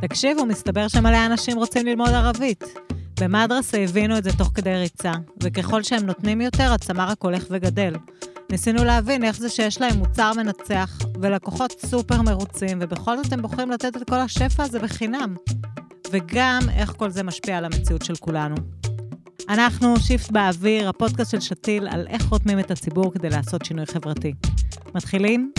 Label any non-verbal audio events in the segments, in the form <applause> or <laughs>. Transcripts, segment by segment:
תקשיבו, מסתבר שמלא אנשים רוצים ללמוד ערבית. במדרסה הבינו את זה תוך כדי ריצה, וככל שהם נותנים יותר, הצמא רק הולך וגדל. ניסינו להבין איך זה שיש להם מוצר מנצח, ולקוחות סופר מרוצים, ובכל זאת הם בוחרים לתת את כל השפע הזה בחינם. וגם איך כל זה משפיע על המציאות של כולנו. אנחנו שיפט באוויר, הפודקאסט של שתיל, על איך רותמים את הציבור כדי לעשות שינוי חברתי. מתחילים?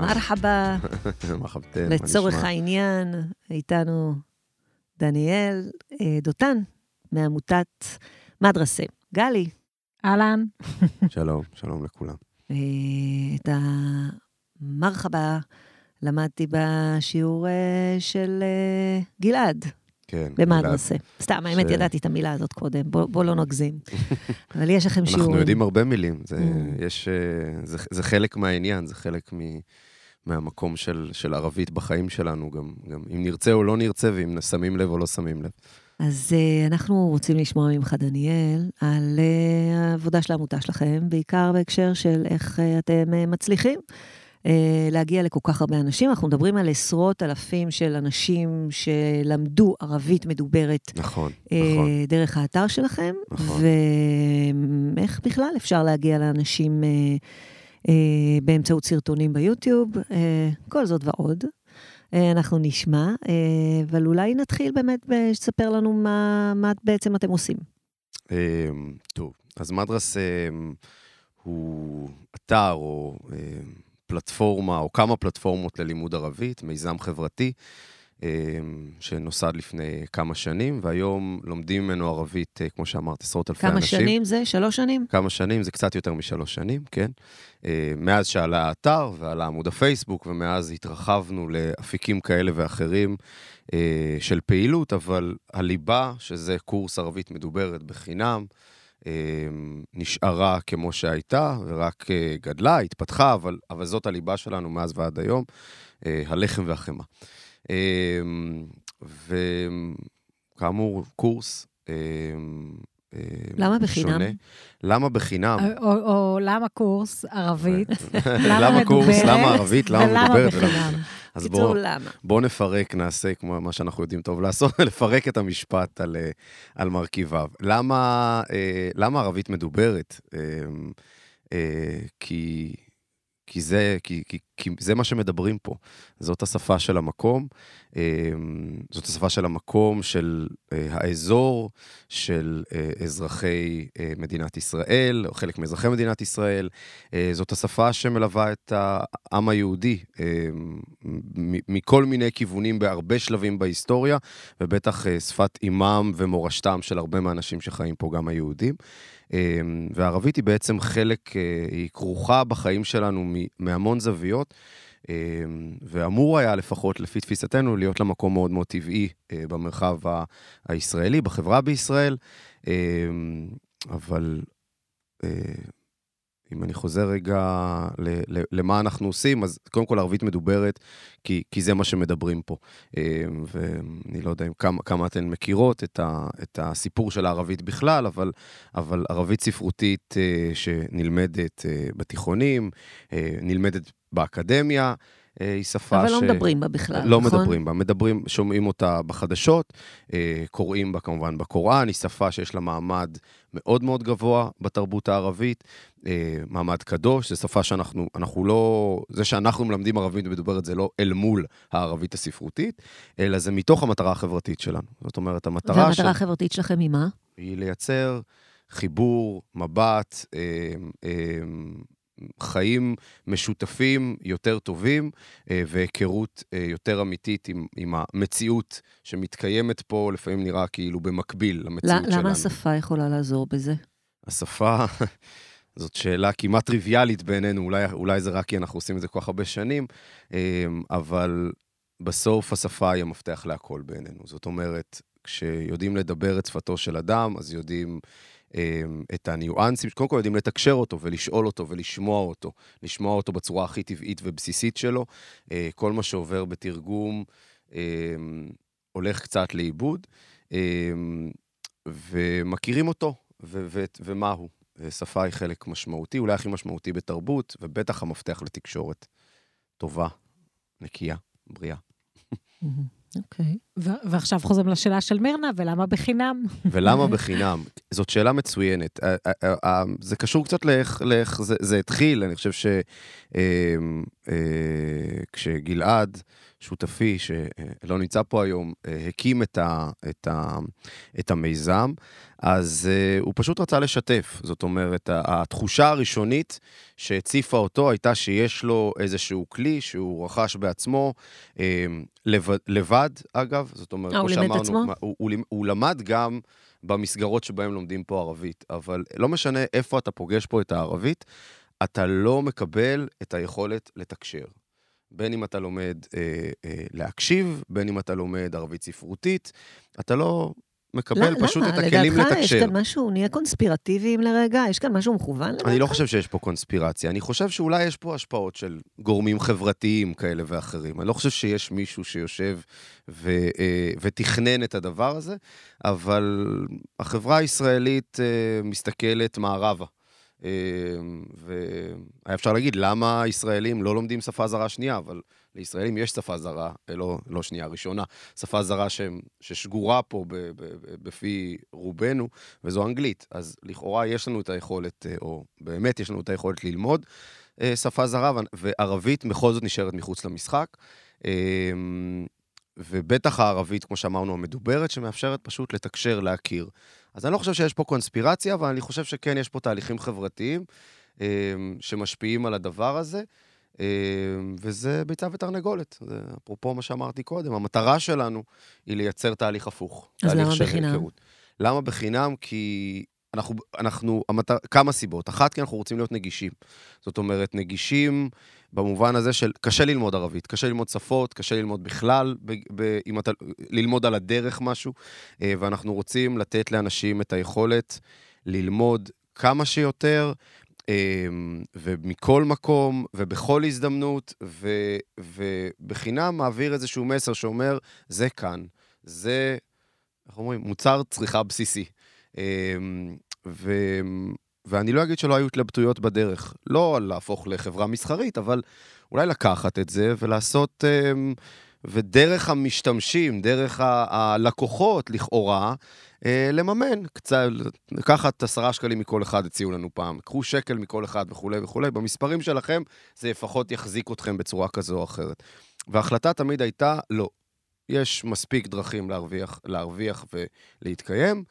מרחבה. <laughs> מרחבתן, לצורך העניין, איתנו דניאל אה, דותן מעמותת מדרסה. גלי. אהלן. <laughs> שלום, שלום לכולם. אה, את המרחבה למדתי בשיעור אה, של גלעד. כן, במדרסה. סתם, האמת, ש... ידעתי את המילה הזאת קודם, בוא, בוא לא נגזים. <laughs> אבל יש לכם שיעורים. אנחנו יודעים הרבה מילים, זה, mm. יש, זה, זה חלק מהעניין, זה חלק מ... מהמקום של, של ערבית בחיים שלנו, גם, גם אם נרצה או לא נרצה, ואם שמים לב או לא שמים לב. אז uh, אנחנו רוצים לשמוע ממך, דניאל, על uh, העבודה של העמותה שלכם, בעיקר בהקשר של איך uh, אתם uh, מצליחים uh, להגיע לכל כך הרבה אנשים. אנחנו מדברים על עשרות אלפים של אנשים שלמדו ערבית מדוברת. נכון, uh, נכון. דרך האתר שלכם. נכון. ואיך בכלל אפשר להגיע לאנשים... Uh, באמצעות סרטונים ביוטיוב, אה, כל זאת ועוד. אה, אנחנו נשמע, אה, אבל אולי נתחיל באמת שתספר לנו מה, מה בעצם אתם עושים. אה, טוב, אז מדרס אה, הוא אתר או אה, פלטפורמה, או כמה פלטפורמות ללימוד ערבית, מיזם חברתי. אמ, שנוסד לפני כמה שנים, והיום לומדים ממנו ערבית, אה, כמו שאמרת, עשרות אלפי כמה אנשים. כמה שנים זה? שלוש שנים? כמה שנים, זה קצת יותר משלוש שנים, כן. אה, מאז שעלה האתר ועלה עמוד הפייסבוק, ומאז התרחבנו לאפיקים כאלה ואחרים אה, של פעילות, אבל הליבה, שזה קורס ערבית מדוברת בחינם, נשארה כמו שהייתה, ורק גדלה, התפתחה, אבל, אבל זאת הליבה שלנו מאז ועד היום, הלחם והחמאה. אמ, וכאמור, קורס. אמ, אמ, למה בחינם? שונה. למה בחינם? או, או, או למה קורס ערבית? <laughs> למה קורס, למה ערבית, למה מדוברת? ולמה בחינם? אז בואו בוא נפרק, נעשה כמו מה שאנחנו יודעים טוב לעשות, <laughs> לפרק את המשפט על, אה, על מרכיביו. למה, אה, למה ערבית מדוברת? אה, כי כי זה, כי, כי, כי זה מה שמדברים פה. זאת השפה של המקום, אמ, זאת השפה של המקום, של אה, האזור, של אה, אזרחי אה, מדינת ישראל, או חלק מאזרחי מדינת ישראל. זאת השפה שמלווה את העם היהודי מכל מיני כיוונים בהרבה שלבים בהיסטוריה, ובטח שפת אימם ומורשתם של הרבה מהאנשים שחיים פה, גם היהודים. אמ, וערבית היא בעצם חלק, אה, היא כרוכה בחיים שלנו מהמון זוויות, אמ, ואמור היה לפחות, לפי תפיסתנו, להיות לה מקום מאוד מאוד טבעי אה, במרחב הישראלי, בחברה בישראל, אמ, אבל אה, אם אני חוזר רגע למה אנחנו עושים, אז קודם כל ערבית מדוברת, כי, כי זה מה שמדברים פה. אה, ואני לא יודע אם כמה, כמה אתן מכירות את, ה, את הסיפור של הערבית בכלל, אבל, אבל ערבית ספרותית אה, שנלמדת אה, בתיכונים, נלמדת באקדמיה, היא שפה אבל ש... אבל לא מדברים בה בכלל, לא נכון? לא מדברים בה, מדברים, שומעים אותה בחדשות, קוראים בה כמובן בקוראן, היא שפה שיש לה מעמד מאוד מאוד גבוה בתרבות הערבית, מעמד קדוש, זו שפה שאנחנו, אנחנו לא, זה שאנחנו מלמדים ערבית ומדוברת זה לא אל מול הערבית הספרותית, אלא זה מתוך המטרה החברתית שלנו. זאת אומרת, המטרה... והמטרה של... החברתית שלכם היא מה? היא לייצר חיבור, מבט, אה, אה, חיים משותפים יותר טובים אה, והיכרות אה, יותר אמיתית עם, עם המציאות שמתקיימת פה, לפעמים נראה כאילו במקביל למציאות שלנו. למה השפה יכולה לעזור בזה? השפה, <laughs> זאת שאלה כמעט טריוויאלית בעינינו, אולי, אולי זה רק כי אנחנו עושים את זה כל כך הרבה שנים, אה, אבל בסוף השפה היא המפתח להכל בעינינו. זאת אומרת, כשיודעים לדבר את שפתו של אדם, אז יודעים אמ, את הניואנסים, קודם כל יודעים לתקשר אותו ולשאול אותו ולשמוע אותו, לשמוע אותו בצורה הכי טבעית ובסיסית שלו. אה, כל מה שעובר בתרגום אמ, הולך קצת לאיבוד. ומכירים אותו, ומה הוא. שפה היא חלק משמעותי, אולי הכי משמעותי בתרבות, ובטח המפתח לתקשורת טובה, נקייה, בריאה. <laughs> אוקיי. ועכשיו חוזרים לשאלה של מירנה, ולמה בחינם? ולמה בחינם? זאת שאלה מצוינת. זה קשור קצת לאיך זה התחיל, אני חושב שכשגלעד... אה, שותפי, שלא נמצא פה היום, אה, הקים את, ה, את, ה, את המיזם, אז uh, הוא פשוט רצה לשתף. זאת אומרת, התחושה הראשונית שהציפה אותו הייתה שיש לו איזשהו כלי שהוא רכש בעצמו, uh, לבד, לבד, אגב. זאת אומרת, כמו שאמרנו, הוא? הוא, הוא, הוא למד גם במסגרות שבהן לומדים פה ערבית, אבל לא משנה איפה אתה פוגש פה את הערבית, אתה לא מקבל את היכולת לתקשר. בין אם אתה לומד אה, אה, להקשיב, בין אם אתה לומד ערבית ספרותית, אתה לא מקבל לא, פשוט למה? את הכלים לדעתך, לתקשר. יש כאן משהו, נהיה קונספירטיביים לרגע? יש כאן משהו מכוון לדעתך? אני לא חושב שיש פה קונספירציה, אני חושב שאולי יש פה השפעות של גורמים חברתיים כאלה ואחרים. אני לא חושב שיש מישהו שיושב ו, אה, ותכנן את הדבר הזה, אבל החברה הישראלית אה, מסתכלת מערבה. אמ, והיה אפשר להגיד, למה ישראלים לא לומדים שפה זרה שנייה? אבל לישראלים יש שפה זרה, אה, לא, לא שנייה, ראשונה, שפה זרה ש, ששגורה פה ב, ב, ב, בפי רובנו, וזו אנגלית. אז לכאורה יש לנו את היכולת, אה, או באמת יש לנו את היכולת ללמוד אה, שפה זרה, וערבית בכל זאת נשארת מחוץ למשחק. אמ, ובטח הערבית, כמו שאמרנו, המדוברת, שמאפשרת פשוט לתקשר, להכיר. אז אני לא חושב שיש פה קונספירציה, אבל אני חושב שכן יש פה תהליכים חברתיים אה, שמשפיעים על הדבר הזה, וזה ביצה ותרנגולת. זה אפרופו מה שאמרתי קודם, המטרה שלנו היא לייצר תהליך הפוך. אז תהליך למה בחינם? היכרות. למה בחינם? כי אנחנו, אנחנו, המטר, כמה סיבות. אחת, כי אנחנו רוצים להיות נגישים. זאת אומרת, נגישים במובן הזה של קשה ללמוד ערבית, קשה ללמוד שפות, קשה ללמוד בכלל, ב, ב, אם אתה, ללמוד על הדרך משהו, אה, ואנחנו רוצים לתת לאנשים את היכולת ללמוד כמה שיותר, אה, ומכל מקום, ובכל הזדמנות, ו, ובחינם מעביר איזשהו מסר שאומר, זה כאן, זה, איך אומרים, מוצר צריכה בסיסי. אה, ו... ואני לא אגיד שלא היו התלבטויות בדרך. לא להפוך לחברה מסחרית, אבל אולי לקחת את זה ולעשות... אמ, ודרך המשתמשים, דרך הלקוחות, לכאורה, לממן קצת, לקחת עשרה שקלים מכל אחד, הציעו לנו פעם. קחו שקל מכל אחד וכולי וכולי. במספרים שלכם זה לפחות יחזיק אתכם בצורה כזו או אחרת. וההחלטה תמיד הייתה, לא. יש מספיק דרכים להרוויח, להרוויח ולהתקיים.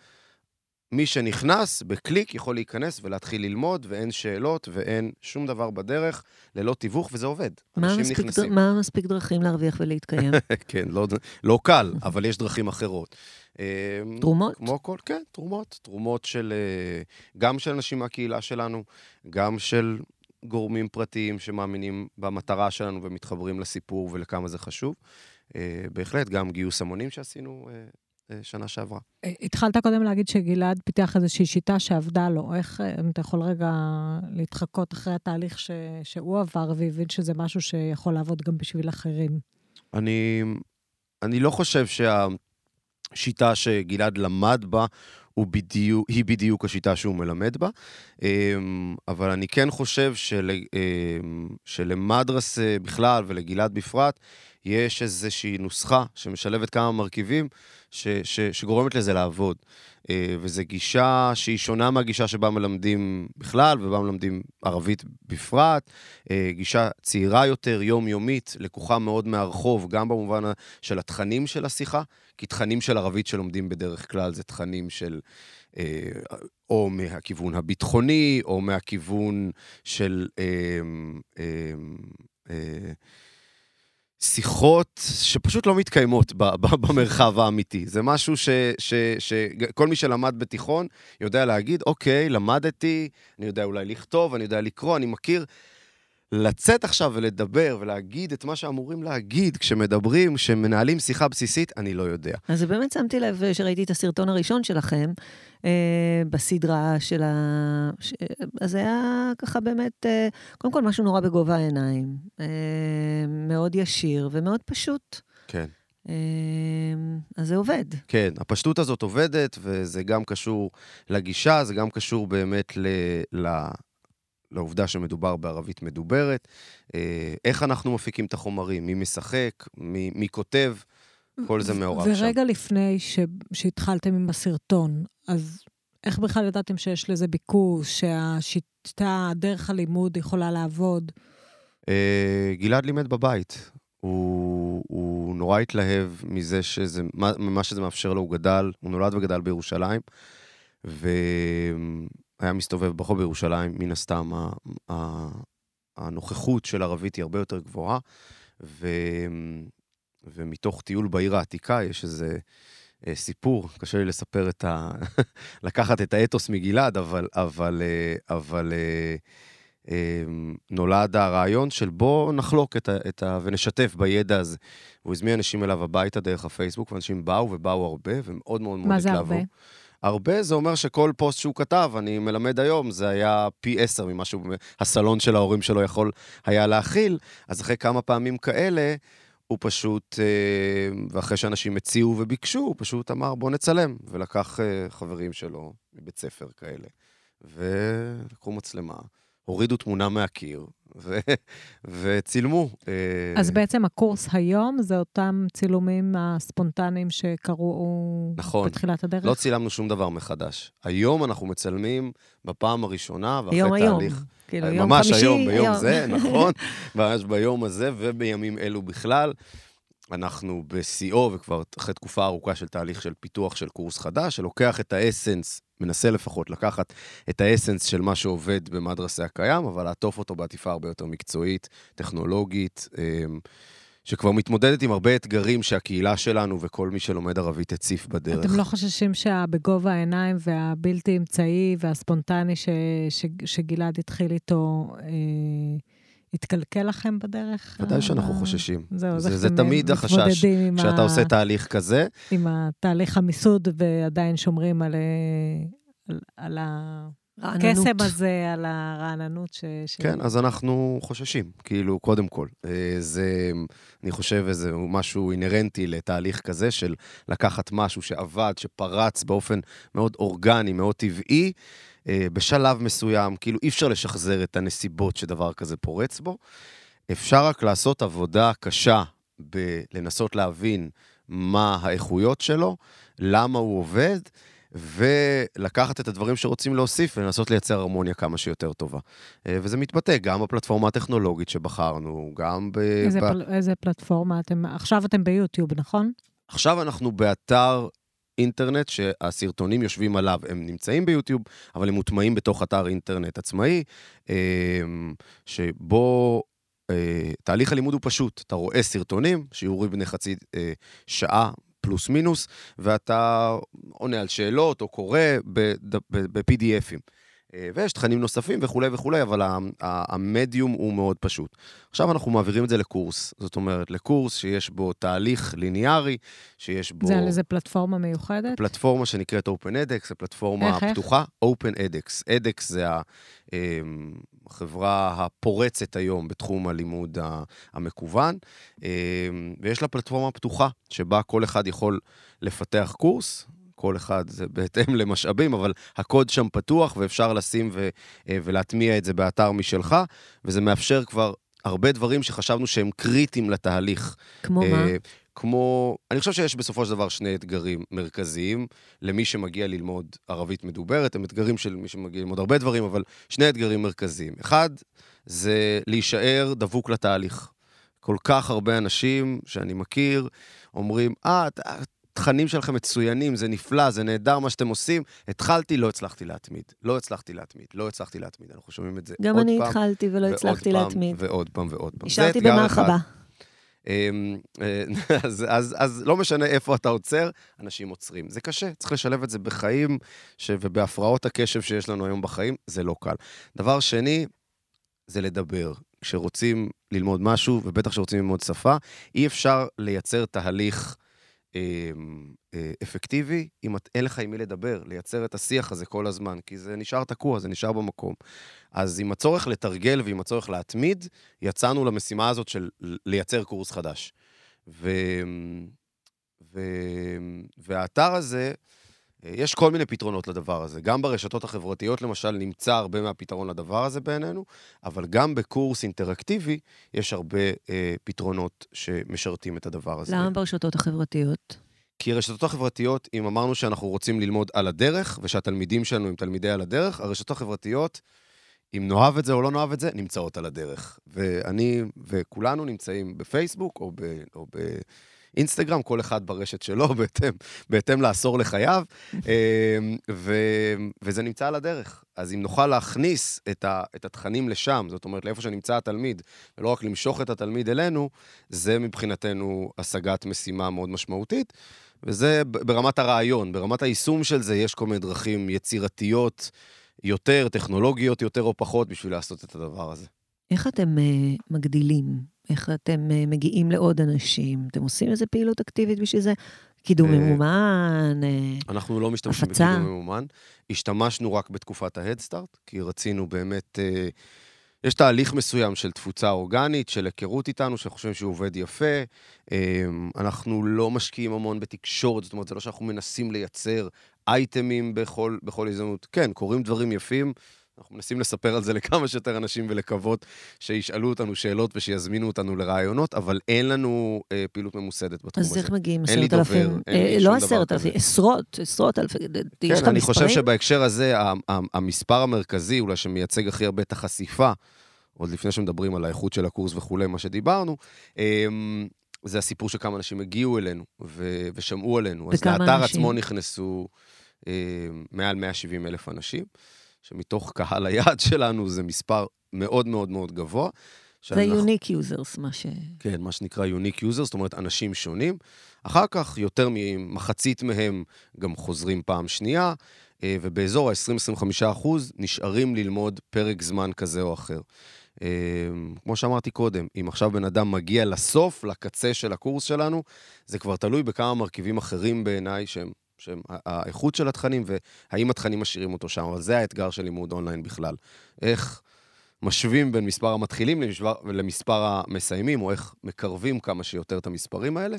מי שנכנס, בקליק יכול להיכנס ולהתחיל ללמוד, ואין שאלות ואין שום דבר בדרך, ללא תיווך, וזה עובד. מה מספיק, דר... מה מספיק דרכים להרוויח ולהתקיים? <laughs> כן, לא, לא קל, אבל יש דרכים אחרות. אמ, תרומות? כמו כל, כן, תרומות. תרומות של, אה, גם של אנשים מהקהילה שלנו, גם של גורמים פרטיים שמאמינים במטרה שלנו ומתחברים לסיפור ולכמה זה חשוב. אה, בהחלט, גם גיוס המונים שעשינו אה, שנה שעברה. אה, התחלת קודם להגיד שגלעד פיתח איזושהי שיטה שעבדה לו. איך, אה, אם אתה יכול רגע להתחקות אחרי התהליך ש, שהוא עבר והבין שזה משהו שיכול לעבוד גם בשביל אחרים? אני, אני לא חושב שהשיטה שגלעד למד בה הוא בדיוק, היא בדיוק השיטה שהוא מלמד בה, אבל אני כן חושב של, שלמדרס בכלל ולגלעד בפרט, יש איזושהי נוסחה שמשלבת כמה מרכיבים ש, ש, שגורמת לזה לעבוד. אה, וזו גישה שהיא שונה מהגישה שבה מלמדים בכלל ובה מלמדים ערבית בפרט. אה, גישה צעירה יותר, יומיומית, לקוחה מאוד מהרחוב, גם במובן של התכנים של השיחה, כי תכנים של ערבית שלומדים בדרך כלל זה תכנים של... אה, או מהכיוון הביטחוני, או מהכיוון של... שיחות שפשוט לא מתקיימות במרחב האמיתי. זה משהו שכל מי שלמד בתיכון יודע להגיד, אוקיי, למדתי, אני יודע אולי לכתוב, אני יודע לקרוא, אני מכיר. לצאת עכשיו ולדבר ולהגיד את מה שאמורים להגיד כשמדברים, כשמנהלים שיחה בסיסית, אני לא יודע. אז באמת שמתי לב שראיתי את הסרטון הראשון שלכם אה, בסדרה של ה... ש... אז היה ככה באמת, אה, קודם כל משהו נורא בגובה העיניים. אה, מאוד ישיר ומאוד פשוט. כן. אז זה עובד. כן, הפשטות הזאת עובדת, וזה גם קשור לגישה, זה גם קשור באמת ל... ל... לעובדה שמדובר בערבית מדוברת, אה, איך אנחנו מפיקים את החומרים, מי משחק, מי, מי כותב, כל זה מעורב ורגע שם. ורגע לפני ש... שהתחלתם עם הסרטון, אז איך בכלל ידעתם שיש לזה ביקוש, שהשיטה, דרך הלימוד יכולה לעבוד? אה, גלעד לימד בבית. הוא, הוא נורא התלהב מזה שזה, ממה שזה מאפשר לו, הוא גדל, הוא נולד וגדל בירושלים, והיה מסתובב ברחוב בירושלים, מן הסתם הנוכחות של ערבית היא הרבה יותר גבוהה, ו, ומתוך טיול בעיר העתיקה יש איזה אה, סיפור, קשה לי לספר את ה... <laughs> לקחת את האתוס מגלעד, אבל, אבל, אה, אבל אה, נולד הרעיון של בוא נחלוק את ה, את ה... ונשתף בידע הזה. הוא הזמין אנשים אליו הביתה דרך הפייסבוק, ואנשים באו ובאו הרבה, ומאוד מאוד מאוד התלהבו. מה זה הרבה? הרבה זה אומר שכל פוסט שהוא כתב, אני מלמד היום, זה היה פי עשר ממה שהסלון של ההורים שלו יכול היה להכיל. אז אחרי כמה פעמים כאלה, הוא פשוט, אה, ואחרי שאנשים הציעו וביקשו, הוא פשוט אמר, בוא נצלם. ולקח אה, חברים שלו מבית ספר כאלה, ולקחו מצלמה, הורידו תמונה מהקיר, ו- וצילמו. אה, אז בעצם הקורס היום זה אותם צילומים הספונטניים שקרו נכון, בתחילת הדרך? לא צילמנו שום דבר מחדש. היום אנחנו מצלמים בפעם הראשונה, ואחרי היום, תהליך... היום. כאילו, יום ממש חמישי, היום, ביום היום. זה, <laughs> נכון, ממש ביום הזה ובימים אלו בכלל. אנחנו בשיאו, וכבר אחרי תקופה ארוכה של תהליך של פיתוח של קורס חדש, שלוקח את האסנס, מנסה לפחות לקחת את האסנס של מה שעובד במדרסה הקיים, אבל לעטוף אותו בעטיפה הרבה יותר מקצועית, טכנולוגית, אמ, שכבר מתמודדת עם הרבה אתגרים שהקהילה שלנו וכל מי שלומד ערבית הציף בדרך. אתם לא חוששים שהבגובה העיניים והבלתי אמצעי והספונטני ש, ש, שגלעד התחיל איתו, אה, יתקלקל לכם בדרך? ודאי שאנחנו חוששים. זהו, זה, זה תמיד החשש כשאתה ה... עושה תהליך כזה. עם התהליך המיסוד ועדיין שומרים על, על, על הקסם הזה, על הרעננות ש... כן, אז אנחנו חוששים, כאילו, קודם כל. זה, אני חושב, איזה משהו אינהרנטי לתהליך כזה של לקחת משהו שעבד, שפרץ באופן מאוד אורגני, מאוד טבעי, בשלב מסוים, כאילו אי אפשר לשחזר את הנסיבות שדבר כזה פורץ בו. אפשר רק לעשות עבודה קשה בלנסות להבין מה האיכויות שלו, למה הוא עובד, ולקחת את הדברים שרוצים להוסיף ולנסות לייצר הרמוניה כמה שיותר טובה. וזה מתבטא גם בפלטפורמה הטכנולוגית שבחרנו, גם ב... איזה, ב... פל... איזה פלטפורמה אתם... עכשיו אתם ביוטיוב, נכון? עכשיו אנחנו באתר אינטרנט שהסרטונים יושבים עליו, הם נמצאים ביוטיוב, אבל הם מוטמעים בתוך אתר אינטרנט עצמאי, שבו תהליך הלימוד הוא פשוט. אתה רואה סרטונים, שיעורים בני חצי שעה פלוס מינוס, ואתה עונה על שאלות או קורא ב-PDFים. ויש תכנים נוספים וכולי וכולי, אבל המדיום הוא מאוד פשוט. עכשיו אנחנו מעבירים את זה לקורס, זאת אומרת, לקורס שיש בו תהליך ליניארי, שיש בו... זה על איזה פלטפורמה מיוחדת? פלטפורמה שנקראת OpenEDX, זו פלטפורמה איך, פתוחה. OpenEDX. EDX זה החברה הפורצת היום בתחום הלימוד המקוון, ויש לה פלטפורמה פתוחה, שבה כל אחד יכול לפתח קורס, כל אחד זה בהתאם למשאבים, אבל הקוד שם פתוח ואפשר לשים ו- ולהטמיע את זה באתר משלך, וזה מאפשר כבר הרבה דברים שחשבנו שהם קריטיים לתהליך. כמו מה? כמו, אני חושב שיש בסופו של דבר שני אתגרים מרכזיים למי שמגיע ללמוד ערבית מדוברת, הם אתגרים של מי שמגיע ללמוד הרבה דברים, אבל שני אתגרים מרכזיים. אחד, זה להישאר דבוק לתהליך. כל כך הרבה אנשים שאני מכיר אומרים, אה, ah, התכנים שלכם מצוינים, זה נפלא, זה נהדר מה שאתם עושים. התחלתי, לא הצלחתי להתמיד. לא הצלחתי להתמיד, לא הצלחתי להתמיד. אנחנו שומעים את זה עוד פעם. גם אני התחלתי ולא הצלחתי להתמיד. ועוד פעם ועוד פעם. נשארתי במרחבה. <laughs> אז, אז, אז לא משנה איפה אתה עוצר, אנשים עוצרים. זה קשה, צריך לשלב את זה בחיים ש... ובהפרעות הקשב שיש לנו היום בחיים, זה לא קל. דבר שני, זה לדבר. כשרוצים ללמוד משהו, ובטח כשרוצים ללמוד שפה, אי אפשר לייצר תהליך אפקטיבי, אם אין לך עם מי לדבר, לייצר את השיח הזה כל הזמן, כי זה נשאר תקוע, זה נשאר במקום. אז עם הצורך לתרגל ועם הצורך להתמיד, יצאנו למשימה הזאת של לייצר קורס חדש. ו... ו... והאתר הזה, אה, יש כל מיני פתרונות לדבר הזה. גם ברשתות החברתיות, למשל, נמצא הרבה מהפתרון לדבר הזה בעינינו, אבל גם בקורס אינטראקטיבי יש הרבה אה, פתרונות שמשרתים את הדבר הזה. למה ברשתות החברתיות? כי הרשתות החברתיות, אם אמרנו שאנחנו רוצים ללמוד על הדרך, ושהתלמידים שלנו הם תלמידי על הדרך, הרשתות החברתיות, אם נאהב את זה או לא נאהב את זה, נמצאות על הדרך. ואני וכולנו נמצאים בפייסבוק או, ב, או באינסטגרם, כל אחד ברשת שלו, <laughs> בהתאם, בהתאם לעשור לחייו, אמ, ו, וזה נמצא על הדרך. אז אם נוכל להכניס את, ה, את התכנים לשם, זאת אומרת, לאיפה שנמצא התלמיד, ולא רק למשוך את התלמיד אלינו, זה מבחינתנו השגת משימה מאוד משמעותית. וזה ברמת הרעיון, ברמת היישום של זה יש כל מיני דרכים יצירתיות יותר, טכנולוגיות יותר או פחות בשביל לעשות את הדבר הזה. איך אתם uh, מגדילים? איך אתם uh, מגיעים לעוד אנשים? אתם עושים איזה פעילות אקטיבית בשביל זה? קידום ממומן, uh, אנחנו לא משתמשים הפצה. בקידום ממומן. השתמשנו רק בתקופת ההדסטארט, כי רצינו באמת... יש תהליך מסוים של תפוצה אורגנית, של היכרות איתנו, שאנחנו חושבים שהוא עובד יפה. אנחנו לא משקיעים המון בתקשורת, זאת אומרת, זה לא שאנחנו מנסים לייצר אייטמים בכל, בכל הזדמנות. כן, קורים דברים יפים. אנחנו מנסים לספר על זה לכמה שיותר אנשים ולקוות שישאלו אותנו שאלות ושיזמינו אותנו לרעיונות, אבל אין לנו אה, פעילות ממוסדת בתחום הזה. אז איך מגיעים עשרת אלפים? אה, לא עשרת אלפים, עשרות, עשרות אלפים, כן, יש לך מספרים? אני חושב שבהקשר הזה, המספר המרכזי, אולי שמייצג הכי הרבה את החשיפה, עוד לפני שמדברים על האיכות של הקורס וכולי, מה שדיברנו, אה, זה הסיפור שכמה אנשים הגיעו אלינו ו- ושמעו עלינו. אז לאתר אנשים? עצמו נכנסו אה, מעל 170 אלף אנשים. שמתוך קהל היעד שלנו זה מספר מאוד מאוד מאוד גבוה. זה unique users, מה ש... כן, מה שנקרא unique users, זאת אומרת, אנשים שונים. אחר כך, יותר ממחצית מהם גם חוזרים פעם שנייה, אה, ובאזור ה-20-25 אחוז נשארים ללמוד פרק זמן כזה או אחר. אה, כמו שאמרתי קודם, אם עכשיו בן אדם מגיע לסוף, לקצה של הקורס שלנו, זה כבר תלוי בכמה מרכיבים אחרים בעיניי שהם שהם האיכות של התכנים והאם התכנים משאירים אותו שם, אבל זה האתגר של לימוד אונליין בכלל. איך משווים בין מספר המתחילים למספר, למספר המסיימים, או איך מקרבים כמה שיותר את המספרים האלה,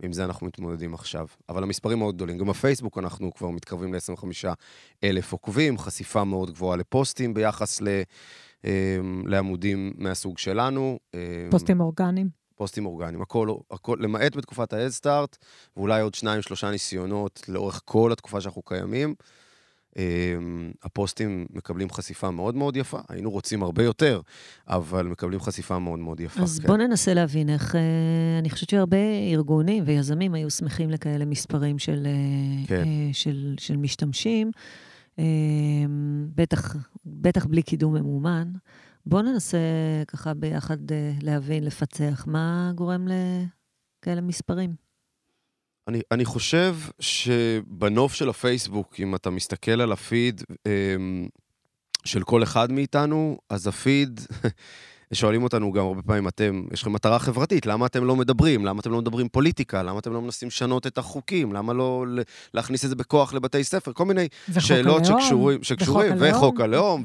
ועם זה אנחנו מתמודדים עכשיו. אבל המספרים מאוד גדולים. גם בפייסבוק אנחנו כבר מתקרבים ל-25 אלף עוקבים, חשיפה מאוד גבוהה לפוסטים ביחס ל... אמ, לעמודים מהסוג שלנו. אמ, פוסטים אורגניים. פוסטים אורגניים, הכל, הכל, למעט בתקופת ה-Head ואולי עוד שניים, שלושה ניסיונות לאורך כל התקופה שאנחנו קיימים. אמ, הפוסטים מקבלים חשיפה מאוד מאוד יפה. היינו רוצים הרבה יותר, אבל מקבלים חשיפה מאוד מאוד יפה. אז כן. בואו ננסה להבין איך... אה, אני חושבת שהרבה ארגונים ויזמים היו שמחים לכאלה מספרים של, אה, כן. אה, של, של משתמשים. אמ, בטח, בטח בלי קידום ממומן. בואו ננסה ככה ביחד אה, להבין, לפצח, מה גורם לכאלה מספרים. אני, אני חושב שבנוף של הפייסבוק, אם אתה מסתכל על הפיד אמ, של כל אחד מאיתנו, אז הפיד <laughs> שואלים אותנו גם הרבה פעמים, אתם, יש לכם מטרה חברתית, למה אתם לא מדברים? למה אתם לא מדברים פוליטיקה? למה אתם לא מנסים לשנות את החוקים? למה לא להכניס את זה בכוח לבתי ספר? כל מיני שאלות הלאום, שקשורים, שקשורים, וחוק הלאום,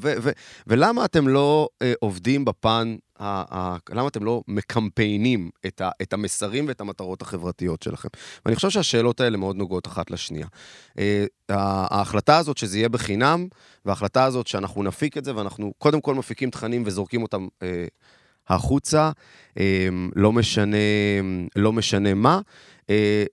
ולמה אתם לא אה, עובדים בפן למה אתם לא מקמפיינים את, ה, את המסרים ואת המטרות החברתיות שלכם? ואני חושב שהשאלות האלה מאוד נוגעות אחת לשנייה. אה, ההחלטה הזאת שזה יהיה בחינם, וההחלטה הזאת שאנחנו נפיק את זה, ואנחנו קודם כל מפיקים תכנים וזורקים אותם אה, החוצה, אה, לא, משנה, לא משנה מה.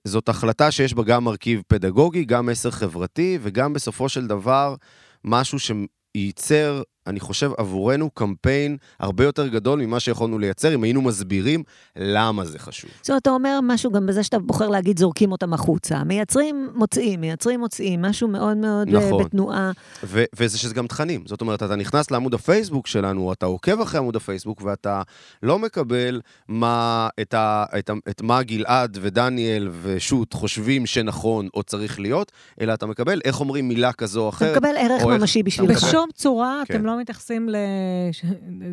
זאת החלטה שיש בה גם מרכיב פדגוגי, גם מסר חברתי, וגם בסופו של דבר משהו שייצר אני חושב, עבורנו קמפיין הרבה יותר גדול ממה שיכולנו לייצר, אם היינו מסבירים למה זה חשוב. זאת אומרת, אתה אומר משהו גם בזה שאתה בוחר להגיד זורקים אותם החוצה. מייצרים, מוצאים, מייצרים, מוצאים, משהו מאוד מאוד אה, נכון. בתנועה. ו- וזה שזה גם תכנים. זאת אומרת, אתה נכנס לעמוד הפייסבוק שלנו, אתה עוקב אחרי עמוד הפייסבוק, ואתה לא מקבל מה, את, ה, את, ה, את מה גלעד ודניאל ושות' חושבים שנכון או צריך להיות, אלא אתה מקבל איך אומרים מילה כזו או אחרת. אתה מקבל ערך ממשי. בשבילך. בשום צורה כן. אתם לא... לא מתייחסים.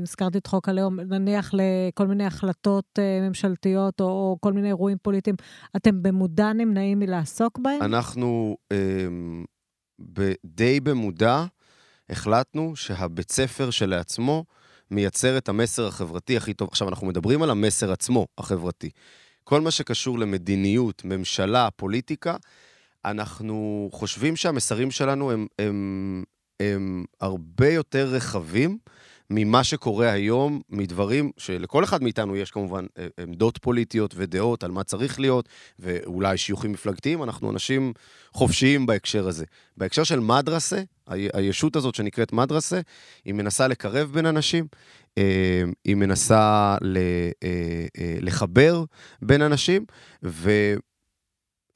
הזכרתי את חוק הלאום, נניח לכל מיני החלטות אה, ממשלתיות או כל מיני אירועים פוליטיים, אתם במודע נמנעים מלעסוק בהם? אנחנו אה, די במודע החלטנו שהבית ספר שלעצמו מייצר את המסר החברתי הכי טוב. עכשיו, אנחנו מדברים על המסר עצמו, החברתי. כל מה שקשור למדיניות, ממשלה, פוליטיקה, אנחנו חושבים שהמסרים שלנו הם, הם, הם הרבה יותר רחבים ממה שקורה היום, מדברים שלכל אחד מאיתנו יש כמובן אה, עמדות פוליטיות ודעות על מה צריך להיות, ואולי שיוכים מפלגתיים, אנחנו אנשים חופשיים בהקשר הזה. בהקשר של מדרסה, הישות הזאת שנקראת מדרסה, היא מנסה לקרב בין אנשים, אה, היא מנסה אה, לחבר בין אנשים, ו...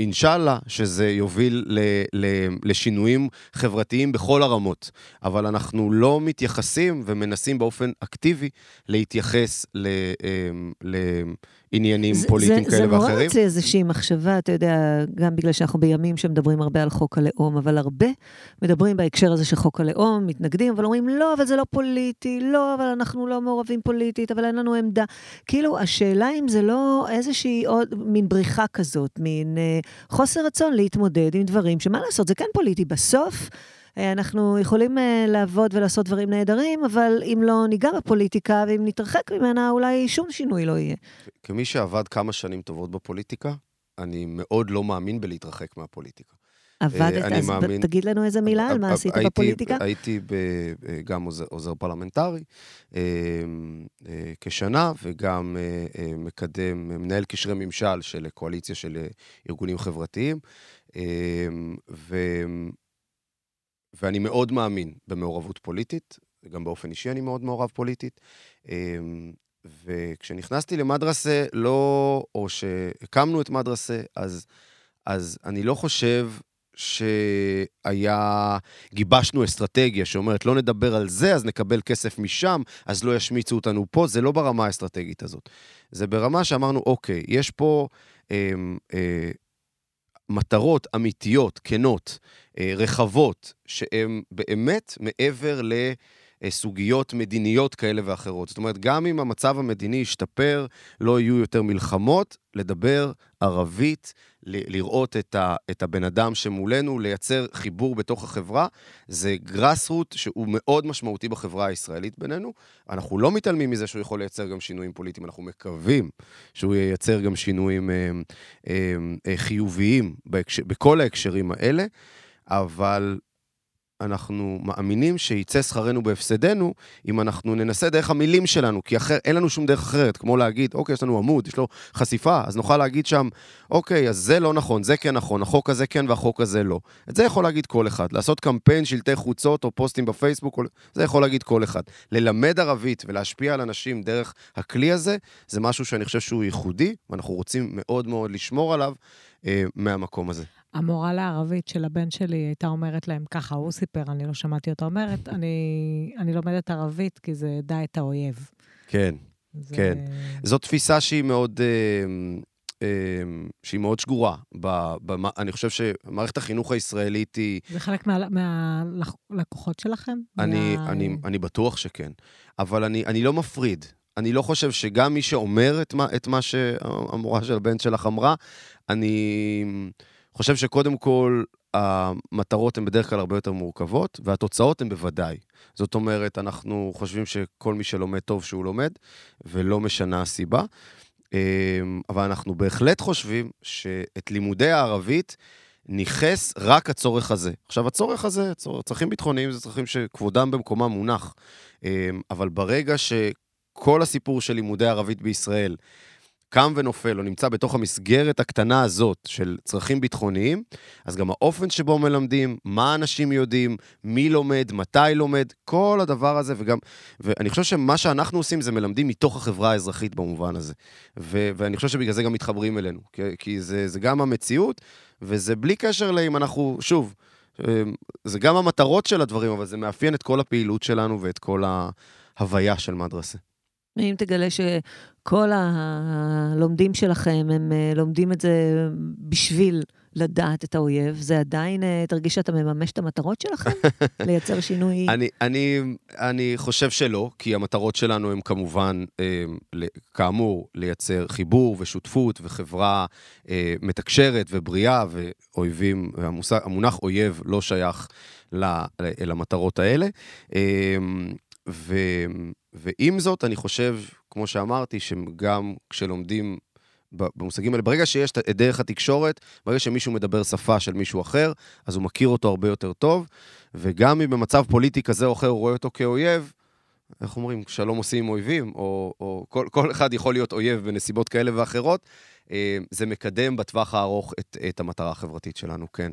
אינשאללה שזה יוביל ל, ל, לשינויים חברתיים בכל הרמות, אבל אנחנו לא מתייחסים ומנסים באופן אקטיבי להתייחס ל, אמ, ל, עניינים זה, פוליטיים זה, כאלה זה ואחרים. זה מעורר אצלי איזושהי מחשבה, אתה יודע, גם בגלל שאנחנו בימים שמדברים הרבה על חוק הלאום, אבל הרבה מדברים בהקשר הזה של חוק הלאום, מתנגדים, אבל אומרים, לא, אבל זה לא פוליטי, לא, אבל אנחנו לא מעורבים פוליטית, אבל אין לנו עמדה. כאילו, השאלה אם זה לא איזושהי עוד, מין בריחה כזאת, מין אה, חוסר רצון להתמודד עם דברים שמה לעשות, זה כן פוליטי. בסוף, אנחנו יכולים אה, לעבוד ולעשות דברים נהדרים, אבל אם לא ניגע בפוליטיקה ואם נתרחק ממנה, אולי שום שינוי לא יהיה. כמי שעבד כמה שנים טובות בפוליטיקה, אני מאוד לא מאמין בלהתרחק מהפוליטיקה. עבדת, אה, אז מאמין, תגיד לנו איזה מילה על מה עשית הייתי, בפוליטיקה. הייתי ב, גם עוזר, עוזר פרלמנטרי כשנה, וגם מקדם, מנהל קשרי ממשל של קואליציה של ארגונים חברתיים. ו... ואני מאוד מאמין במעורבות פוליטית, גם באופן אישי אני מאוד מעורב פוליטית. אמ, וכשנכנסתי למדרסה, לא, או שהקמנו את מדרסה, אז, אז אני לא חושב שהיה, גיבשנו אסטרטגיה שאומרת, לא נדבר על זה, אז נקבל כסף משם, אז לא ישמיצו אותנו פה, זה לא ברמה האסטרטגית הזאת. זה ברמה שאמרנו, אוקיי, יש פה אה, אה, מטרות אמיתיות, כנות, אה, רחבות, שהן באמת מעבר לסוגיות מדיניות כאלה ואחרות. זאת אומרת, גם אם המצב המדיני ישתפר, לא יהיו יותר מלחמות, לדבר ערבית, לראות את, ה, את הבן אדם שמולנו, לייצר חיבור בתוך החברה, זה גראס רוט שהוא מאוד משמעותי בחברה הישראלית בינינו. אנחנו לא מתעלמים מזה שהוא יכול לייצר גם שינויים פוליטיים, אנחנו מקווים שהוא ייצר גם שינויים אה, אה, אה, חיוביים בהקשר, בכל ההקשרים האלה, אבל אנחנו מאמינים שיצא שכרנו בהפסדנו אם אנחנו ננסה דרך המילים שלנו, כי אחר, אין לנו שום דרך אחרת, כמו להגיד, אוקיי, יש לנו עמוד, יש לו חשיפה, אז נוכל להגיד שם, אוקיי, אז זה לא נכון, זה כן נכון, החוק הזה כן והחוק הזה לא. את זה יכול להגיד כל אחד. לעשות קמפיין, שלטי חוצות או פוסטים בפייסבוק, זה יכול להגיד כל אחד. ללמד ערבית ולהשפיע על אנשים דרך הכלי הזה, זה משהו שאני חושב שהוא ייחודי, ואנחנו רוצים מאוד מאוד לשמור עליו אה, מהמקום הזה. המורה לערבית של הבן שלי הייתה אומרת להם ככה, הוא סיפר, אני לא שמעתי אותה אומרת, אני, אני לומדת ערבית כי זה דע את האויב. כן, זה... כן. זו תפיסה שהיא מאוד... אה, אה, שהיא מאוד שגורה. ב, ב, אני חושב שמערכת החינוך הישראלית היא... זה חלק מהלקוחות מה, שלכם? אני, מה... אני, אני בטוח שכן. אבל אני, אני לא מפריד. אני לא חושב שגם מי שאומר את מה, את מה שהמורה של הבן שלך אמרה, אני... חושב שקודם כל, המטרות הן בדרך כלל הרבה יותר מורכבות, והתוצאות הן בוודאי. זאת אומרת, אנחנו חושבים שכל מי שלומד טוב שהוא לומד, ולא משנה הסיבה. אמ, אבל אנחנו בהחלט חושבים שאת לימודי הערבית ניכס רק הצורך הזה. עכשיו, הצורך הזה, צרכים ביטחוניים זה צרכים שכבודם במקומם מונח. אמ, אבל ברגע שכל הסיפור של לימודי ערבית בישראל קם ונופל, או נמצא בתוך המסגרת הקטנה הזאת של צרכים ביטחוניים, אז גם האופן שבו מלמדים, מה אנשים יודעים, מי לומד, מתי לומד, כל הדבר הזה, וגם, ואני חושב שמה שאנחנו עושים זה מלמדים מתוך החברה האזרחית במובן הזה. ו, ואני חושב שבגלל זה גם מתחברים אלינו, כי, כי זה, זה גם המציאות, וזה בלי קשר לאם אנחנו, שוב, אמ, זה גם המטרות של הדברים, אבל זה מאפיין את כל הפעילות שלנו ואת כל ההוויה של מדרסה. אם תגלה שכל הלומדים שלכם, הם אה, לומדים את זה בשביל לדעת את האויב, זה עדיין, אה, תרגיש שאתה מממש את המטרות שלכם? <laughs> לייצר שינוי? אני, אני, אני חושב שלא, כי המטרות שלנו הן כמובן, אה, כאמור, לייצר חיבור ושותפות וחברה מתקשרת ובריאה, ואויבים, המושג, המונח אויב לא שייך למטרות האלה. ו... ועם זאת, אני חושב, כמו שאמרתי, שגם כשלומדים במושגים האלה. ברגע שיש את דרך התקשורת, ברגע שמישהו מדבר שפה של מישהו אחר, אז הוא מכיר אותו הרבה יותר טוב, וגם אם במצב פוליטי כזה או אחר הוא רואה אותו כאויב, איך אומרים, שלום עושים עם אויבים, או, או כל, כל אחד יכול להיות אויב בנסיבות כאלה ואחרות, אה, זה מקדם בטווח הארוך את, את המטרה החברתית שלנו, כן.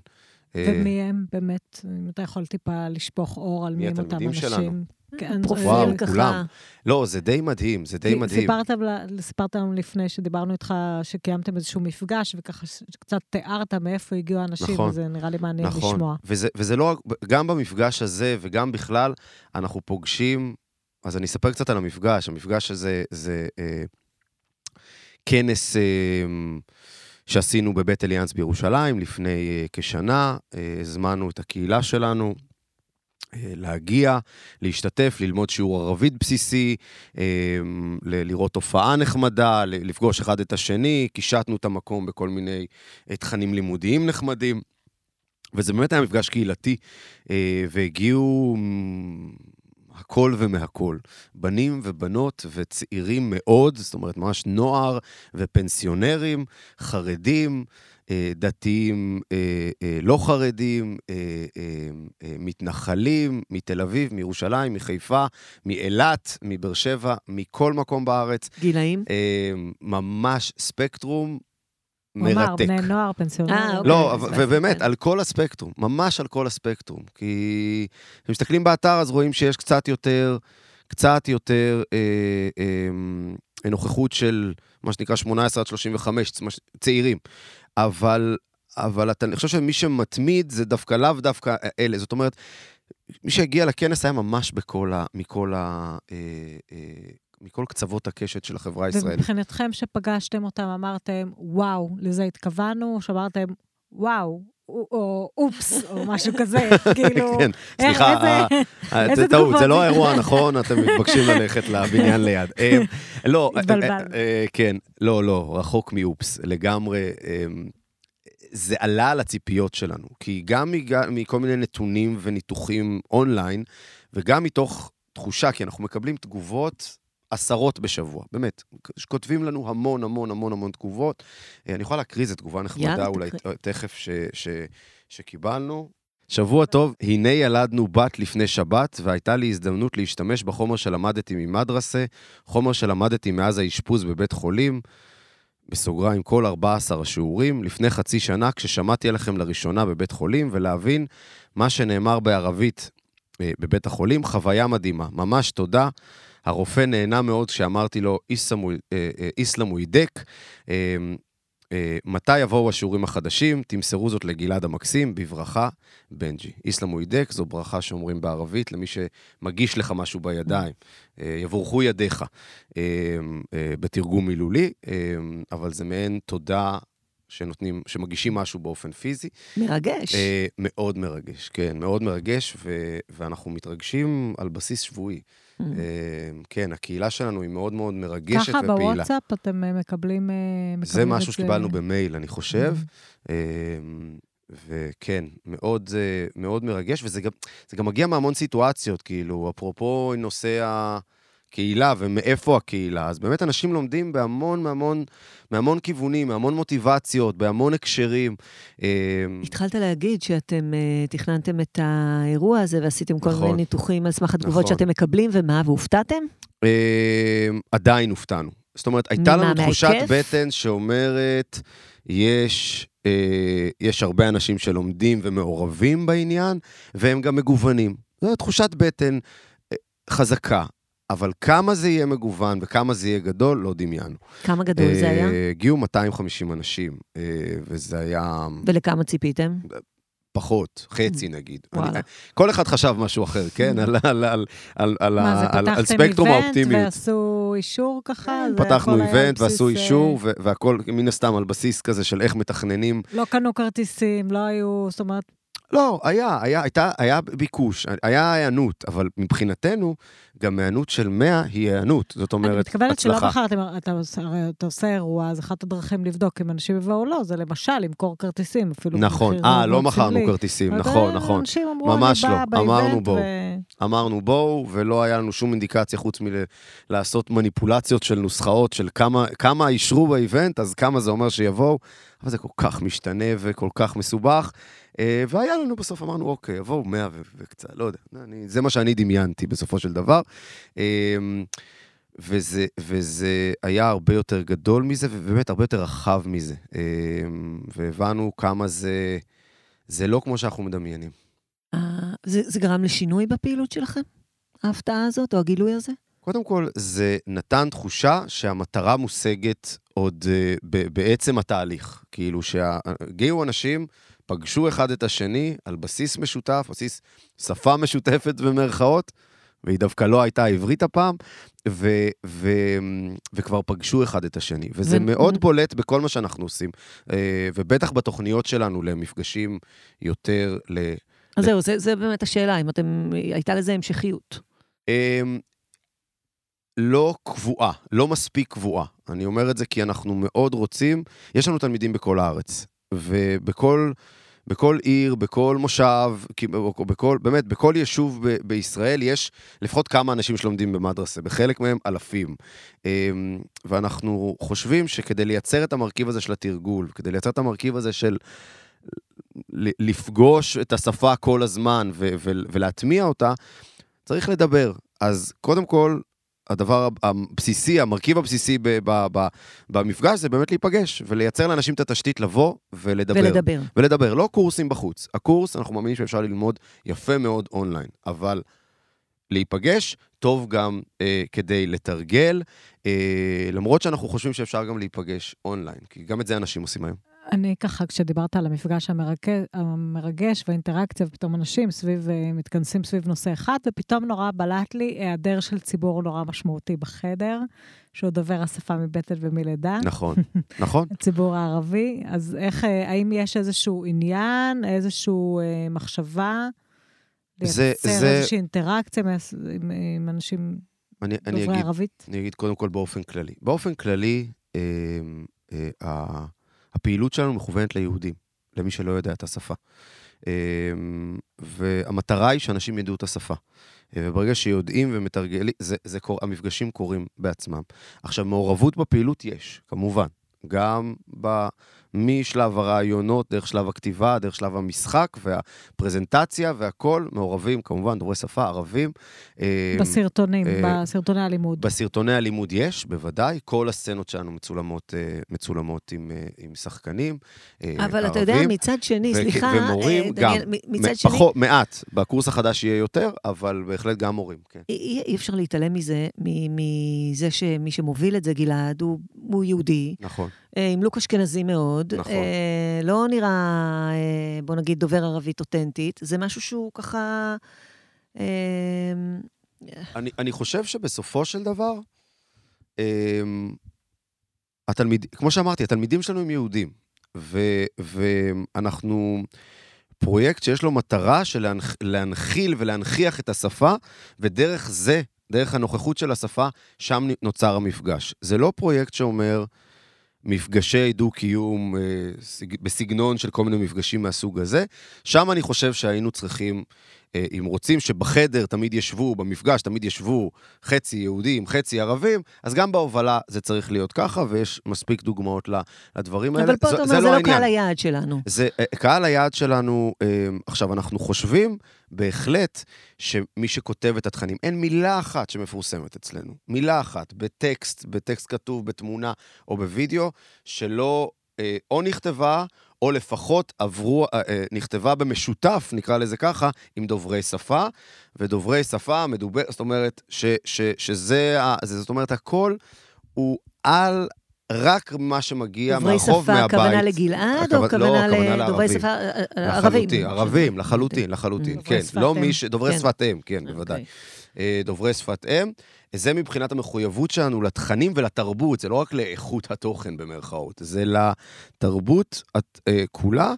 ומי הם באמת? אם אתה יכול טיפה לשפוך אור על מי הם אותם אנשים. שלנו. כן, פרופיל ככה. כולם. לא, זה די מדהים, זה די מדהים. סיפרת, סיפרת לנו לפני שדיברנו איתך, שקיימתם איזשהו מפגש, וככה קצת תיארת מאיפה הגיעו האנשים, נכון, וזה נראה לי מעניין נכון. לשמוע. וזה, וזה לא רק, גם במפגש הזה וגם בכלל, אנחנו פוגשים, אז אני אספר קצת על המפגש. המפגש הזה זה אה, כנס... אה, שעשינו בבית אליאנס בירושלים לפני uh, כשנה, uh, הזמנו את הקהילה שלנו. Uh, להגיע, להשתתף, ללמוד שיעור ערבית בסיסי, uh, לראות הופעה נחמדה, לפגוש אחד את השני, קישטנו את המקום בכל מיני תכנים לימודיים נחמדים. וזה באמת היה מפגש קהילתי, והגיעו הכל ומהכל. בנים ובנות וצעירים מאוד, זאת אומרת, ממש נוער ופנסיונרים, חרדים, אה, דתיים אה, אה, לא חרדים, מתנחלים, מתל אביב, מירושלים, מחיפה, מאילת, מבאר שבע, מכל מקום בארץ. גילאים? ממש ספקטרום מרתק. הוא אמר, בני נוער, פנסיונרים. אה, אוקיי. לא, ובאמת, על כל הספקטרום, ממש על כל הספקטרום. כי כשמסתכלים באתר, אז רואים שיש קצת יותר, קצת יותר אה, אה, נוכחות של מה שנקרא 18 עד 35, צעירים. אבל, אבל אתה, אני חושב שמי שמתמיד זה דווקא לאו דווקא אלה. זאת אומרת, מי שהגיע לכנס היה ממש בכל ה... מכל ה... אה, אה, מכל קצוות הקשת של החברה הישראלית. ומבחינתכם שפגשתם אותם, אמרתם, וואו, לזה התכוונו, שאמרתם, וואו, או אופס, או משהו כזה, <laughs> כאילו... כן, סליחה, <laughs> זה טעות, זה לא האירוע הנכון, אתם <laughs> מתבקשים ללכת לבניין ליד. אה, לא, אה, אה, כן, לא, לא, רחוק מאופס, לגמרי. זה עלה על הציפיות שלנו, כי גם מכל מיני נתונים וניתוחים אונליין, וגם מתוך תחושה, כי אנחנו מקבלים תגובות עשרות בשבוע, באמת. כותבים לנו המון המון המון המון תגובות. אה, אני יכול להקריא איזה תגובה נחמדה אולי תכף ש, ש, שקיבלנו. שבוע טוב, הנה ילדנו בת לפני שבת, והייתה לי הזדמנות להשתמש בחומר שלמדתי ממדרסה, חומר שלמדתי מאז האשפוז בבית חולים, בסוגריים כל 14 השיעורים, לפני חצי שנה, כששמעתי עליכם לראשונה בבית חולים, ולהבין מה שנאמר בערבית אה, בבית החולים, חוויה מדהימה. ממש תודה. הרופא נהנה מאוד כשאמרתי לו, איסלאם הוא הידק. מתי יבואו השיעורים החדשים? תמסרו זאת לגלעד המקסים, בברכה, בנג'י. איסלאם הוא הידק, זו ברכה שאומרים בערבית למי שמגיש לך משהו בידיים. אה, יבורכו ידיך, אה, אה, בתרגום מילולי, אבל זה מעין תודה שנותנים, שמגישים משהו באופן פיזי. מרגש. מאוד מרגש, כן, מאוד מרגש, ואנחנו מתרגשים על בסיס שבועי. Mm. אה, כן, הקהילה שלנו היא מאוד מאוד מרגשת ופעילה. ככה בוואטסאפ אתם אה, מקבלים, אה, מקבלים זה משהו שקיבלנו במייל, אני חושב. Mm. וכן, מאוד, מאוד מרגש, וזה גם, גם מגיע מהמון סיטואציות, כאילו, אפרופו נושא ה... קהילה ומאיפה הקהילה. אז באמת אנשים לומדים בהמון, מהמון, מהמון כיוונים, מהמון מוטיבציות, בהמון הקשרים. אמ, התחלת להגיד שאתם uh, תכננתם את האירוע הזה ועשיתם כל נכון, מיני ניתוחים על סמך התגובות נכון. שאתם מקבלים, ומה, והופתעתם? Uh, עדיין הופתענו. זאת אומרת, הייתה לנו תחושת מהיקף? בטן שאומרת, יש... Uh, יש הרבה אנשים שלומדים ומעורבים בעניין, והם גם מגוונים. זו תחושת בטן חזקה. אבל כמה זה יהיה מגוון וכמה זה יהיה גדול, לא דמיינו. כמה גדול זה היה? אה, הגיעו 250 אנשים, אה, וזה היה... ולכמה ציפיתם? פחות, חצי נגיד. אני, כל אחד חשב משהו אחר, כן? על, על, על, על, על, על ספקטרום האופטימיות. מה, זה פתחתם איבנט ועשו אישור ככה? פתחנו איבנט ועשו אה, אישור, והכל מן הסתם על בסיס כזה של איך מתכננים. לא קנו כרטיסים, לא היו, זאת אומרת... לא, היה, היה, הייתה, היה ביקוש, היה היענות, אבל מבחינתנו, גם היענות של 100 היא היענות. זאת אומרת, הצלחה. אני מתכוונת שלא בחרתם, אתה, הרי אתה עושה אירוע, אז אחת הדרכים לבדוק אם אנשים יבואו או לא, זה למשל למכור כרטיסים, אפילו נכון, אה, לא מכרנו כרטיסים, נכון, נכון. אנשים אמרו, ממש אני לא, אמרנו בואו. ו... אמרנו בואו, ולא היה לנו שום אינדיקציה חוץ מלעשות מניפולציות של נוסחאות, של כמה, כמה אישרו באיבנט, אז כמה זה אומר שיבואו. אבל זה כל כך משתנה וכל כך מסובך. אה, והיה לנו בסוף, אמרנו, אוקיי, יבואו 100 וקצת, לא יודע, אני, זה מה שאני דמיינתי בסופו של דבר. אמ, וזה, וזה היה הרבה יותר גדול מזה, ובאמת הרבה יותר רחב מזה. אמ, והבנו כמה זה, זה לא כמו שאנחנו מדמיינים. אה, זה, זה גרם לשינוי בפעילות שלכם? ההפתעה הזאת או הגילוי הזה? קודם כל, זה נתן תחושה שהמטרה מושגת עוד uh, בעצם התהליך. כאילו שהגיעו אנשים, פגשו אחד את השני על בסיס משותף, בסיס שפה משותפת במרכאות, והיא דווקא לא הייתה עברית הפעם, ו, ו, וכבר פגשו אחד את השני. וזה ו... מאוד בולט בכל מה שאנחנו עושים, uh, ובטח בתוכניות שלנו למפגשים יותר ל... אז. זהו, זה, זה באמת השאלה, אם אתם, הייתה לזה המשכיות. אמ, לא קבועה, לא מספיק קבועה. אני אומר את זה כי אנחנו מאוד רוצים, יש לנו תלמידים בכל הארץ, ובכל בכל עיר, בכל מושב, בכל, באמת, בכל יישוב ב- בישראל יש לפחות כמה אנשים שלומדים במדרסה, בחלק מהם אלפים. אמ, ואנחנו חושבים שכדי לייצר את המרכיב הזה של התרגול, כדי לייצר את המרכיב הזה של לפגוש את השפה כל הזמן ו- ו- ולהטמיע אותה, צריך לדבר. אז קודם כל, הדבר הבסיסי, המרכיב הבסיסי ב, ב, ב, במפגש זה באמת להיפגש ולייצר לאנשים את התשתית לבוא ולדבר. ולדבר. ולדבר, לא קורסים בחוץ. הקורס, אנחנו מאמינים שאפשר ללמוד יפה מאוד אונליין, אבל להיפגש טוב גם אה, כדי לתרגל, אה, למרות שאנחנו חושבים שאפשר גם להיפגש אונליין, כי גם את זה אנשים עושים היום. אני ככה, כשדיברת על המפגש המרגש, המרגש והאינטראקציה, ופתאום אנשים סביב, אה, מתכנסים סביב נושא אחד, ופתאום נורא בלט לי היעדר של ציבור נורא משמעותי בחדר, שהוא דובר השפה מבטן ומלידה. נכון, <laughs> נכון. הציבור הערבי. אז איך, אה, האם יש איזשהו עניין, איזושהי אה, מחשבה? לייצר זה... איזושהי אינטראקציה עם, עם אנשים אני, דוברי אני אגיד, ערבית? אני אגיד קודם כל באופן כללי. באופן כללי, אה, אה, הפעילות שלנו מכוונת ליהודים, למי שלא יודע את השפה. אמ, והמטרה היא שאנשים ידעו את השפה. וברגע שיודעים ומתרגלים, זה, זה קור, המפגשים קורים בעצמם. עכשיו, מעורבות בפעילות יש, כמובן. גם ב... משלב הרעיונות, דרך שלב הכתיבה, דרך שלב המשחק והפרזנטציה והכול, מעורבים, כמובן, דוברי שפה, ערבים. אה, בסרטונים, אה, בסרטוני הלימוד. בסרטוני הלימוד יש, בוודאי. כל הסצנות שלנו מצולמות, אה, מצולמות עם, עם שחקנים אבל ערבים. אתה יודע, מצד שני, סליחה, ומורים גם. מצד שני... פחות, מעט. בקורס החדש יהיה יותר, אבל בהחלט גם מורים, כן. אי, אי אפשר להתעלם מזה, מזה שמי שמוביל את זה, גלעד, הוא, הוא יהודי. נכון. עם לוק אשכנזי מאוד. נכון. אה, לא נראה, אה, בוא נגיד, דובר ערבית אותנטית. זה משהו שהוא ככה... אה, אני, אני חושב שבסופו של דבר, אה, התלמיד, כמו שאמרתי, התלמידים שלנו הם יהודים, ו, ואנחנו פרויקט שיש לו מטרה של להנח, להנחיל ולהנכיח את השפה, ודרך זה, דרך הנוכחות של השפה, שם נוצר המפגש. זה לא פרויקט שאומר, מפגשי דו-קיום אה, בסגנון של כל מיני מפגשים מהסוג הזה. שם אני חושב שהיינו צריכים, אם רוצים שבחדר תמיד ישבו, במפגש תמיד ישבו חצי יהודים, חצי ערבים, אז גם בהובלה זה צריך להיות ככה, ויש מספיק דוגמאות לדברים האלה. אבל פה אתה אומר, זה, זה לא, לא קהל היעד שלנו. זה, אה, קהל היעד שלנו, עכשיו, אנחנו חושבים בהחלט שמי שכותב את התכנים, אין מילה אחת שמפורסמת אצלנו, מילה אחת, בטקסט, בטקסט כתוב, בתמונה או בווידאו, שלא אה, או נכתבה, או לפחות עברו, אה, אה, נכתבה במשותף, נקרא לזה ככה, עם דוברי שפה, ודוברי שפה מדובר, זאת אומרת, ש, ש, שזה, זאת אומרת, הכל הוא על רק מה שמגיע מהרחוב, מהבית. דוברי שפה, הכוונה לגלעד, או הכוונה לדוברי שפה אה, ערבים? ערבים, לחלוטין, לחלוטין, כן. לא מי ש... דוברי כן. שפת אם, כן, בוודאי. אוקיי. דוברי שפת אם. זה מבחינת המחויבות שלנו לתכנים ולתרבות, זה לא רק לאיכות התוכן במרכאות, זה לתרבות את, אה, כולה.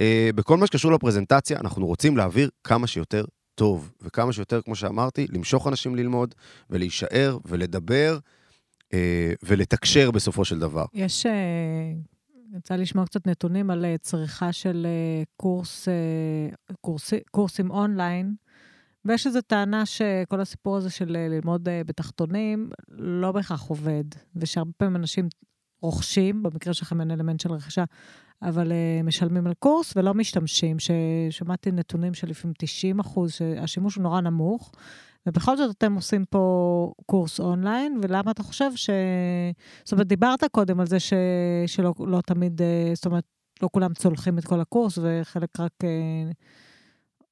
אה, בכל מה שקשור לפרזנטציה, אנחנו רוצים להעביר כמה שיותר טוב, וכמה שיותר, כמו שאמרתי, למשוך אנשים ללמוד, ולהישאר, ולדבר, אה, ולתקשר בסופו של דבר. יש... אה, יצא לשמוע קצת נתונים על אה, צריכה של אה, קורס, אה, קורס, קורסים אונליין, ויש איזו טענה שכל הסיפור הזה של ללמוד בתחתונים לא בהכרח עובד, ושהרבה פעמים אנשים רוכשים, במקרה שלכם אין אלמנט של רכישה, אבל משלמים על קורס ולא משתמשים, ששמעתי נתונים של לפעמים 90 אחוז, שהשימוש הוא נורא נמוך, ובכל זאת אתם עושים פה קורס אונליין, ולמה אתה חושב ש... זאת אומרת, דיברת קודם על זה ש... שלא לא תמיד, אה, זאת אומרת, לא כולם צולחים את כל הקורס, וחלק רק אה,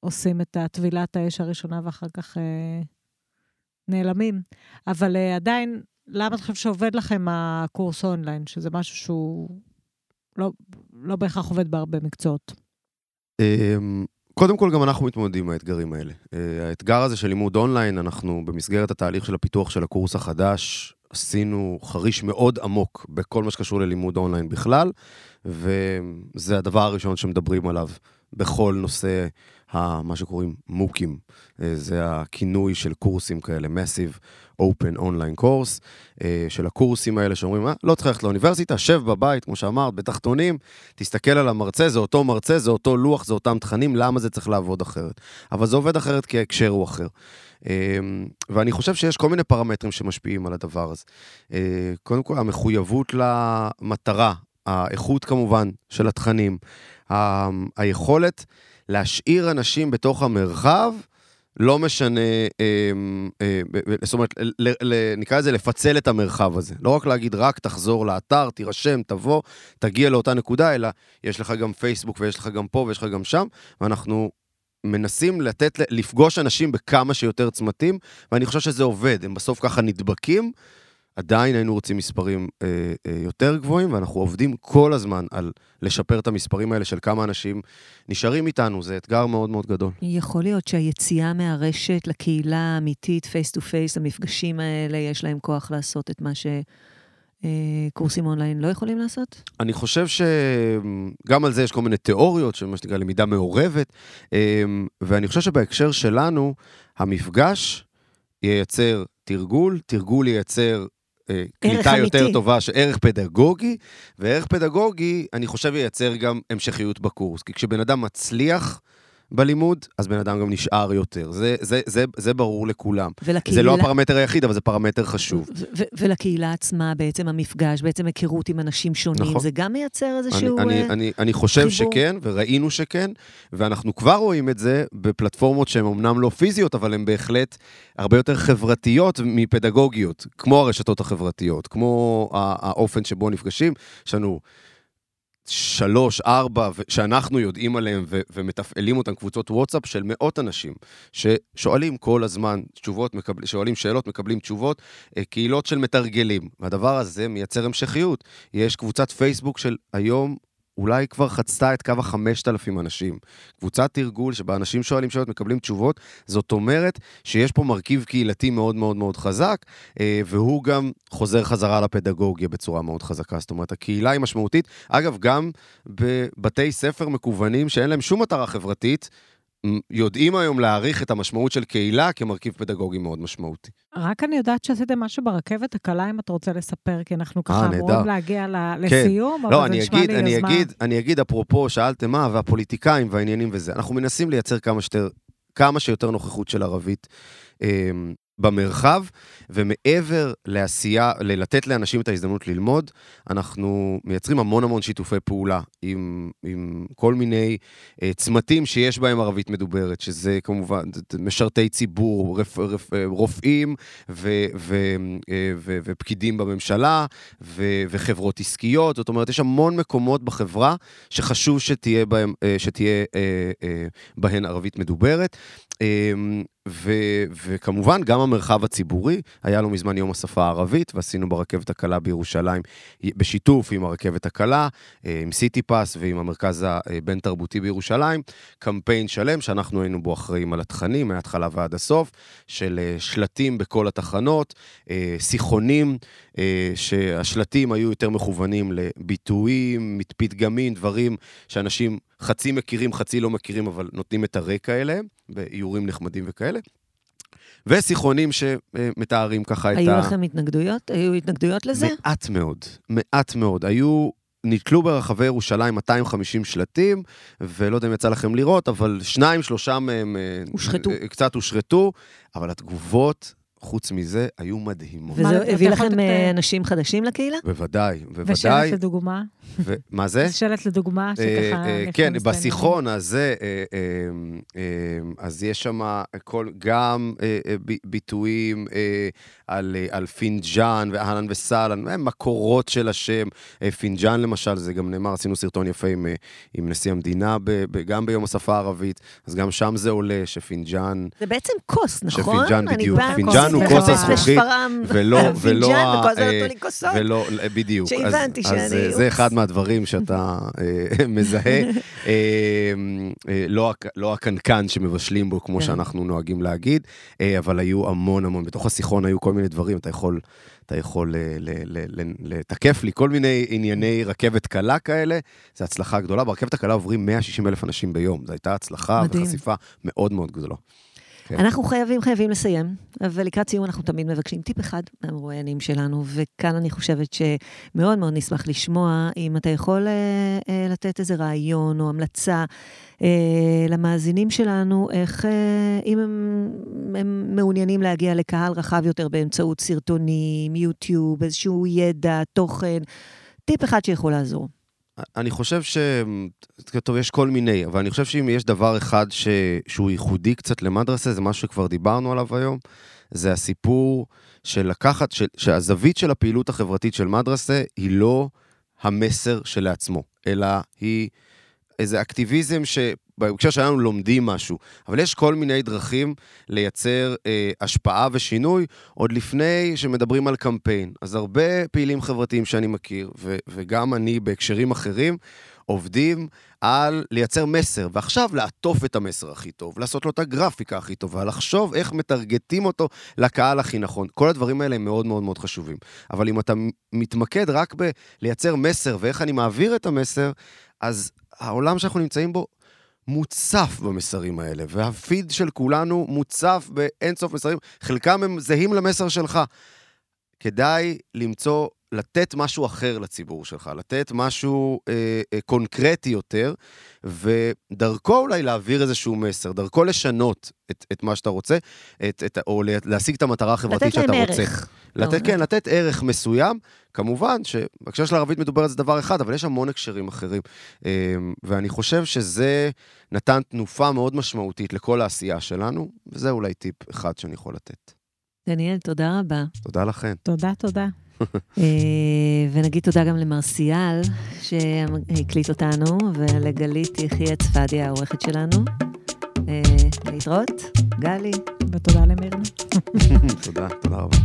עושים את הטבילת האש הראשונה ואחר כך אה, נעלמים. אבל אה, עדיין, למה אתה חושב שעובד לכם הקורס אונליין, שזה משהו שהוא לא, לא בהכרח עובד בהרבה מקצועות? אמ, קודם כל, גם אנחנו מתמודדים עם האתגרים האלה. אה, האתגר הזה של לימוד אונליין, אנחנו במסגרת התהליך של הפיתוח של הקורס החדש, עשינו חריש מאוד עמוק בכל מה שקשור ללימוד אונליין בכלל, וזה הדבר הראשון שמדברים עליו בכל נושא מה שקוראים מוקים. אה, זה הכינוי של קורסים כאלה, Massive Open Online Course, אה, של הקורסים האלה שאומרים, אה, לא צריך ללכת לאוניברסיטה, שב בבית, כמו שאמרת, בתחתונים, תסתכל על המרצה, זה אותו מרצה, זה אותו לוח, זה אותם תכנים, למה זה צריך לעבוד אחרת? אבל זה עובד אחרת כי ההקשר הוא אחר. אה, ואני חושב שיש כל מיני פרמטרים שמשפיעים על הדבר הזה. קודם כל, המחויבות למטרה, האיכות כמובן של התכנים, היכולת להשאיר אנשים בתוך המרחב, לא משנה, אה, אה, זאת אומרת, נקרא לזה לפצל את המרחב הזה. לא רק להגיד, רק תחזור לאתר, תירשם, תבוא, תגיע לאותה נקודה, אלא יש לך גם פייסבוק ויש לך גם פה ויש לך גם שם, ואנחנו מנסים לתת, לפגוש אנשים בכמה שיותר צמתים, ואני חושב שזה עובד, הם בסוף ככה נדבקים. עדיין היינו רוצים מספרים אה, אה, יותר גבוהים, ואנחנו עובדים כל הזמן על לשפר את המספרים האלה של כמה אנשים נשארים איתנו, זה אתגר מאוד מאוד גדול. יכול להיות שהיציאה מהרשת לקהילה האמיתית, face to face, המפגשים האלה, יש להם כוח לעשות את מה שקורסים אונליין לא יכולים לעשות? אני חושב שגם על זה יש כל מיני תיאוריות, של מה שנקרא למידה מעורבת, אה, ואני חושב שבהקשר שלנו, המפגש ייצר תרגול, תרגול ייצר אה, קליטה יותר אמיתי. טובה, ערך פדגוגי, וערך פדגוגי, אני חושב, ייצר גם המשכיות בקורס. כי כשבן אדם מצליח בלימוד, אז בן אדם גם נשאר יותר. זה, זה, זה, זה ברור לכולם. ולקהילה... זה לא הפרמטר היחיד, אבל זה פרמטר חשוב. ולקהילה עצמה, בעצם המפגש, בעצם היכרות עם אנשים שונים, נכון. זה גם מייצר איזשהו אני, אני, אני, אני חושב חיבור. שכן, וראינו שכן, ואנחנו כבר רואים את זה בפלטפורמות שהן אמנם לא פיזיות, אבל הן בהחלט הרבה יותר חברתיות מפדגוגיות, כמו הרשתות החברתיות, כמו האופן שבו נפגשים. יש לנו... שלוש, ארבע, שאנחנו יודעים עליהם ו- ומתפעלים אותם, קבוצות וואטסאפ של מאות אנשים, ששואלים כל הזמן תשובות, מקבל, שואלים שאלות, מקבלים תשובות, אה, קהילות של מתרגלים. והדבר הזה מייצר המשכיות. יש קבוצת פייסבוק של היום אולי כבר חצתה את קו החמשת אלפים אנשים. קבוצת תרגול שבה אנשים שואלים שאלות, מקבלים תשובות, זאת אומרת שיש פה מרכיב קהילתי מאוד מאוד מאוד חזק, אה, והוא גם חוזר חזרה לפדגוגיה בצורה מאוד חזקה. זאת אומרת, הקהילה היא משמעותית. אגב, גם בבתי ספר מקוונים שאין להם שום מטרה חברתית, יודעים היום להעריך את המשמעות של קהילה כמרכיב פדגוגי מאוד משמעותי. רק אני יודעת שעשיתם משהו ברכבת הקלה, אם אתה רוצה לספר, כי אנחנו ככה אמורים להגיע לסיום, כן. אבל לא, זה נשמע אגיד, לי אני יוזמה. אגיד, אני אגיד, אפרופו, שאלתם מה, והפוליטיקאים והעניינים וזה, אנחנו מנסים לייצר כמה שיותר, כמה שיותר נוכחות של ערבית. במרחב, ומעבר לעשייה, ללתת לאנשים את ההזדמנות ללמוד, אנחנו מייצרים המון המון שיתופי פעולה עם, עם כל מיני uh, צמתים שיש בהם ערבית מדוברת, שזה כמובן משרתי ציבור, רפ, רפ, רופאים ו, ו, uh, ו, ופקידים בממשלה ו, וחברות עסקיות, זאת אומרת, יש המון מקומות בחברה שחשוב שתהיה בהם, שתהיה uh, uh, בהן ערבית מדוברת. Uh, ו- וכמובן, גם המרחב הציבורי, היה לו מזמן יום השפה הערבית, ועשינו ברכבת הקלה בירושלים, בשיתוף עם הרכבת הקלה, אה, עם סיטי פאס ועם המרכז הבין-תרבותי בירושלים, קמפיין שלם שאנחנו היינו בו אחראים על התכנים, מההתחלה ועד הסוף, של אה, שלטים בכל התחנות, אה, שיחונים, שהשלטים היו יותר מכוונים לביטויים, פתגמים, דברים שאנשים חצי מכירים, חצי לא מכירים, אבל נותנים את הרקע אליהם, באיורים נחמדים וכאלה. ושיחונים שמתארים ככה את ה... היו לכם התנגדויות? היו התנגדויות לזה? מעט מאוד, מעט מאוד. היו, נתלו ברחבי ירושלים 250 שלטים, ולא יודע אם יצא לכם לראות, אבל שניים, שלושה מהם... אה, הושחתו. אה, קצת הושחתו, אבל התגובות חוץ מזה, היו מדהימות. וזה הביא לכם אה, אנשים חדשים לקהילה? בוודאי, בוודאי. ושלט לדוגמה? מה זה? <laughs> שלט לדוגמה, אה, שככה... אה, כן, בשיחון הזה, אז יש שם גם ביטויים על פינג'אן ואהלן וסהלן, מקורות של השם. פינג'אן למשל, זה גם נאמר, עשינו סרטון יפה עם נשיא המדינה, גם ביום השפה הערבית, אז גם שם זה עולה שפינג'אן... זה בעצם כוס, נכון? שפינג'אן בדיוק. פינג'אן הוא כוס הזכוכית, ולא, <laughs> ולא, ולא, בדיוק. שהבנתי שאני... אז זה אחד מהדברים שאתה אה, <laughs> מזהה. <laughs> אה, אה, לא, לא הקנקן שמבשלים בו, כמו כן. שאנחנו נוהגים להגיד, אבל היו המון המון, בתוך השיחון היו כל מיני דברים, אתה יכול... אתה יכול לתקף לי כל מיני ענייני רכבת קלה כאלה, זו הצלחה גדולה. ברכבת הקלה עוברים 160 אלף אנשים ביום, זו הייתה הצלחה מדהים. וחשיפה מאוד מאוד גדולה. כן. אנחנו חייבים, חייבים לסיים, ולקראת סיום אנחנו תמיד מבקשים טיפ אחד מהמרואיינים שלנו, וכאן אני חושבת שמאוד מאוד נשמח לשמוע אם אתה יכול אה, אה, לתת איזה רעיון או המלצה אה, למאזינים שלנו, איך, אה, אם הם, הם מעוניינים להגיע לקהל רחב יותר באמצעות סרטונים, יוטיוב, איזשהו ידע, תוכן, טיפ אחד שיכול לעזור. אני חושב ש... טוב, יש כל מיני, אבל אני חושב שאם יש דבר אחד ש... שהוא ייחודי קצת למדרסה, זה משהו שכבר דיברנו עליו היום, זה הסיפור של לקחת, של... שהזווית של הפעילות החברתית של מדרסה היא לא המסר שלעצמו, אלא היא איזה אקטיביזם ש... בהקשר שלנו לומדים משהו, אבל יש כל מיני דרכים לייצר אה, השפעה ושינוי עוד לפני שמדברים על קמפיין. אז הרבה פעילים חברתיים שאני מכיר, ו- וגם אני בהקשרים אחרים, עובדים על לייצר מסר, ועכשיו לעטוף את המסר הכי טוב, לעשות לו את הגרפיקה הכי טובה, לחשוב איך מטרגטים אותו לקהל הכי נכון. כל הדברים האלה הם מאוד מאוד מאוד חשובים. אבל אם אתה מתמקד רק בלייצר מסר ואיך אני מעביר את המסר, אז העולם שאנחנו נמצאים בו מוצף במסרים האלה, והפיד של כולנו מוצף באינסוף מסרים, חלקם הם זהים למסר שלך. כדאי למצוא, לתת משהו אחר לציבור שלך, לתת משהו אה, אה, קונקרטי יותר, ודרכו אולי להעביר איזשהו מסר, דרכו לשנות את, את מה שאתה רוצה, את, את, או להשיג את המטרה החברתית שאתה רוצה. לתת להם ערך. לתת, כן, לתת ערך מסוים. כמובן שבהקשר של ערבית מדוברת זה דבר אחד, אבל יש המון הקשרים אחרים. אמ, ואני חושב שזה נתן תנופה מאוד משמעותית לכל העשייה שלנו, וזה אולי טיפ אחד שאני יכול לתת. דניאל, תודה רבה. תודה לכן. תודה, תודה. <laughs> אה, ונגיד תודה גם למרסיאל, שהקליט אותנו, ולגלית יחיא צפדיה, העורכת שלנו. אה, להתראות, גלי. ותודה למירנה. <laughs> תודה, תודה רבה.